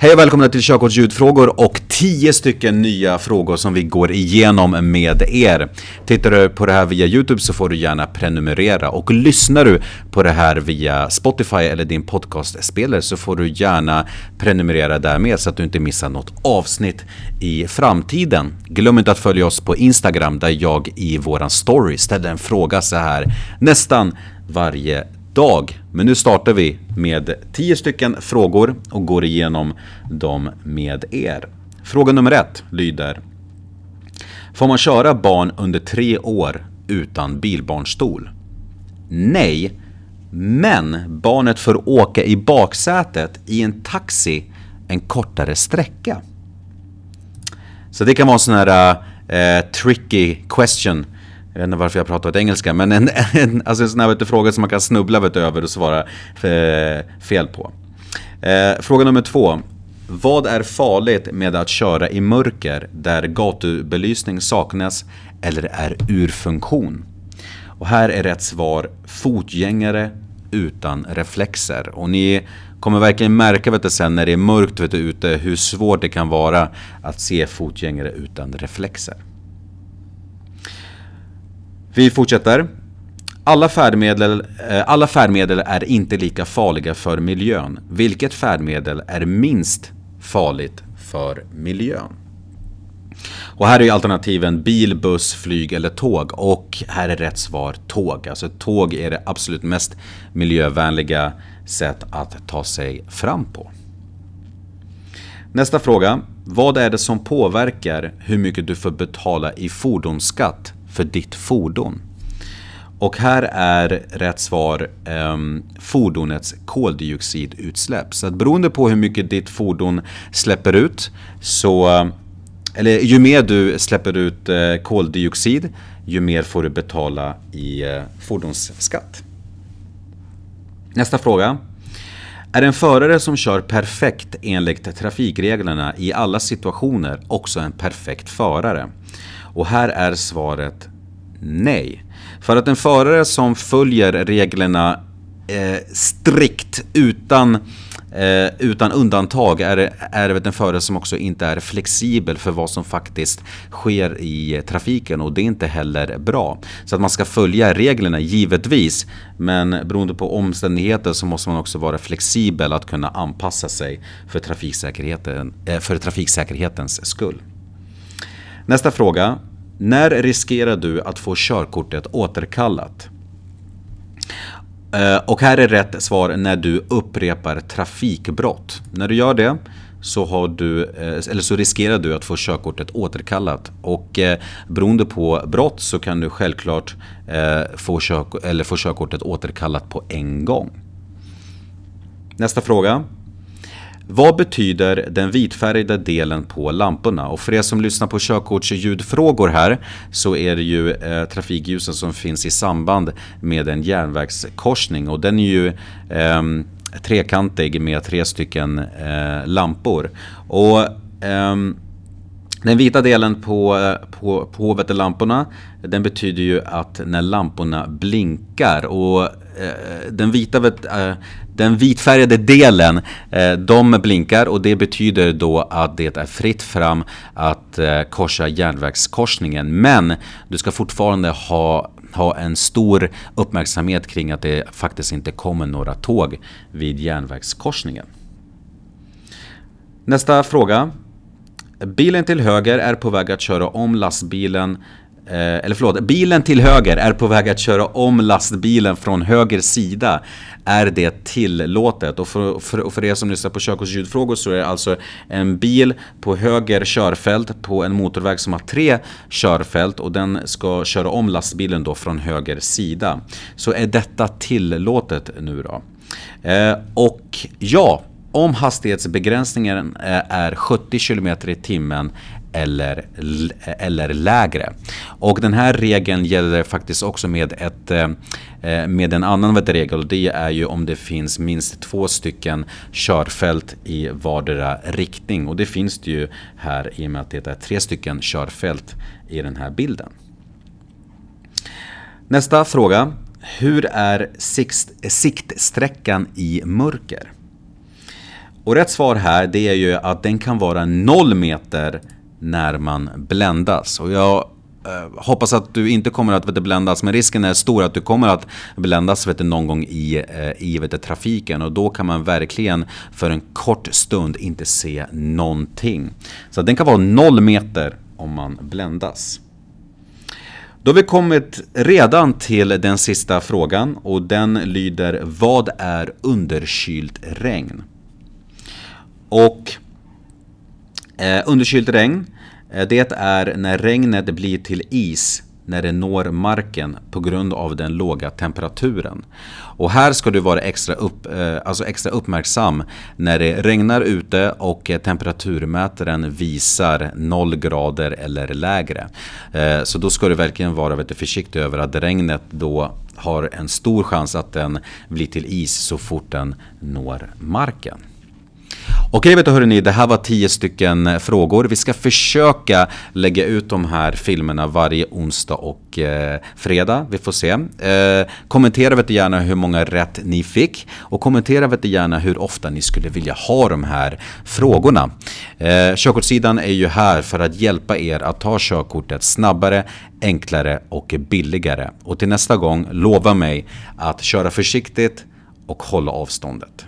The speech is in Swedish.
Hej och välkomna till Körkortsljudfrågor och 10 stycken nya frågor som vi går igenom med er. Tittar du på det här via Youtube så får du gärna prenumerera och lyssnar du på det här via Spotify eller din podcastspelare så får du gärna prenumerera där med så att du inte missar något avsnitt i framtiden. Glöm inte att följa oss på Instagram där jag i våran story ställer en fråga så här nästan varje dag. Men nu startar vi med 10 stycken frågor och går igenom dem med er. Fråga nummer ett lyder Får man köra barn under tre år utan bilbarnstol? Nej, men barnet får åka i baksätet i en taxi en kortare sträcka. Så det kan vara en sån här uh, tricky question jag vet inte varför jag pratar engelska, men en, en, alltså en sån här fråga som man kan snubbla vet över och svara eh, fel på. Eh, fråga nummer två. Vad är farligt med att köra i mörker där gatubelysning saknas eller är ur funktion? Och här är rätt svar fotgängare utan reflexer. Och ni kommer verkligen märka vet du, sen när det är mörkt vet du, ute hur svårt det kan vara att se fotgängare utan reflexer. Vi fortsätter. Alla färdmedel, eh, alla färdmedel är inte lika farliga för miljön. Vilket färdmedel är minst farligt för miljön? Och här är alternativen bil, buss, flyg eller tåg. Och här är rätt svar tåg. Alltså tåg är det absolut mest miljövänliga sätt att ta sig fram på. Nästa fråga. Vad är det som påverkar hur mycket du får betala i fordonsskatt för ditt fordon. Och här är rätt svar eh, fordonets koldioxidutsläpp. Så att beroende på hur mycket ditt fordon släpper ut så eller ju mer du släpper ut eh, koldioxid ju mer får du betala i eh, fordonsskatt. Nästa fråga. Är en förare som kör perfekt enligt trafikreglerna i alla situationer också en perfekt förare? Och här är svaret nej. För att en förare som följer reglerna eh, strikt utan, eh, utan undantag är, är en förare som också inte är flexibel för vad som faktiskt sker i trafiken och det är inte heller bra. Så att man ska följa reglerna givetvis men beroende på omständigheter så måste man också vara flexibel att kunna anpassa sig för, trafiksäkerheten, eh, för trafiksäkerhetens skull. Nästa fråga. När riskerar du att få körkortet återkallat? Eh, och här är rätt svar när du upprepar trafikbrott. När du gör det så, har du, eh, eller så riskerar du att få körkortet återkallat. Och eh, beroende på brott så kan du självklart eh, få, kör, eller få körkortet återkallat på en gång. Nästa fråga. Vad betyder den vitfärgade delen på lamporna? Och för er som lyssnar på körkortsljudfrågor här så är det ju eh, trafikljusen som finns i samband med en järnvägskorsning och den är ju eh, trekantig med tre stycken eh, lampor. Och ehm, den vita delen på, eh, på, på hovet lamporna den betyder ju att när lamporna blinkar och Eh, den, vita, eh, den vitfärgade delen eh, de blinkar och det betyder då att det är fritt fram att korsa järnvägskorsningen men du ska fortfarande ha ha en stor uppmärksamhet kring att det faktiskt inte kommer några tåg vid järnvägskorsningen. Nästa fråga. Bilen till höger är på väg att köra om lastbilen Eh, eller förlåt, bilen till höger är på väg att köra om lastbilen från höger sida. Är det tillåtet? Och för, för, för er som lyssnar på körkortsljudfrågor så är det alltså en bil på höger körfält på en motorväg som har tre körfält och den ska köra om lastbilen då från höger sida. Så är detta tillåtet nu då? Eh, och ja, om hastighetsbegränsningen är 70 km i timmen eller, eller lägre. Och den här regeln gäller faktiskt också med, ett, eh, eh, med en annan regel och det är ju om det finns minst två stycken körfält i vardera riktning. Och det finns det ju här i och med att det är tre stycken körfält i den här bilden. Nästa fråga. Hur är siktsträckan i mörker? Och rätt svar här det är ju att den kan vara 0 meter när man bländas. Och jag eh, hoppas att du inte kommer att vet, bländas, men risken är stor att du kommer att bländas vet, någon gång i, eh, i vet, trafiken. Och då kan man verkligen för en kort stund inte se någonting. Så den kan vara 0 meter om man bländas. Då har vi kommit redan till den sista frågan och den lyder Vad är underkylt regn? Och eh, underkylt regn, eh, det är när regnet blir till is när det når marken på grund av den låga temperaturen. Och här ska du vara extra, upp, eh, alltså extra uppmärksam när det regnar ute och eh, temperaturmätaren visar 0 grader eller lägre. Eh, så då ska du verkligen vara lite försiktig över att regnet då har en stor chans att den blir till is så fort den når marken. Okej, vet du hörni, det här var tio stycken eh, frågor. Vi ska försöka lägga ut de här filmerna varje onsdag och eh, fredag. Vi får se. Eh, kommentera vet du gärna hur många rätt ni fick och kommentera vet du gärna hur ofta ni skulle vilja ha de här frågorna. Eh, körkortssidan är ju här för att hjälpa er att ta körkortet snabbare, enklare och billigare. Och till nästa gång, lova mig att köra försiktigt och hålla avståndet.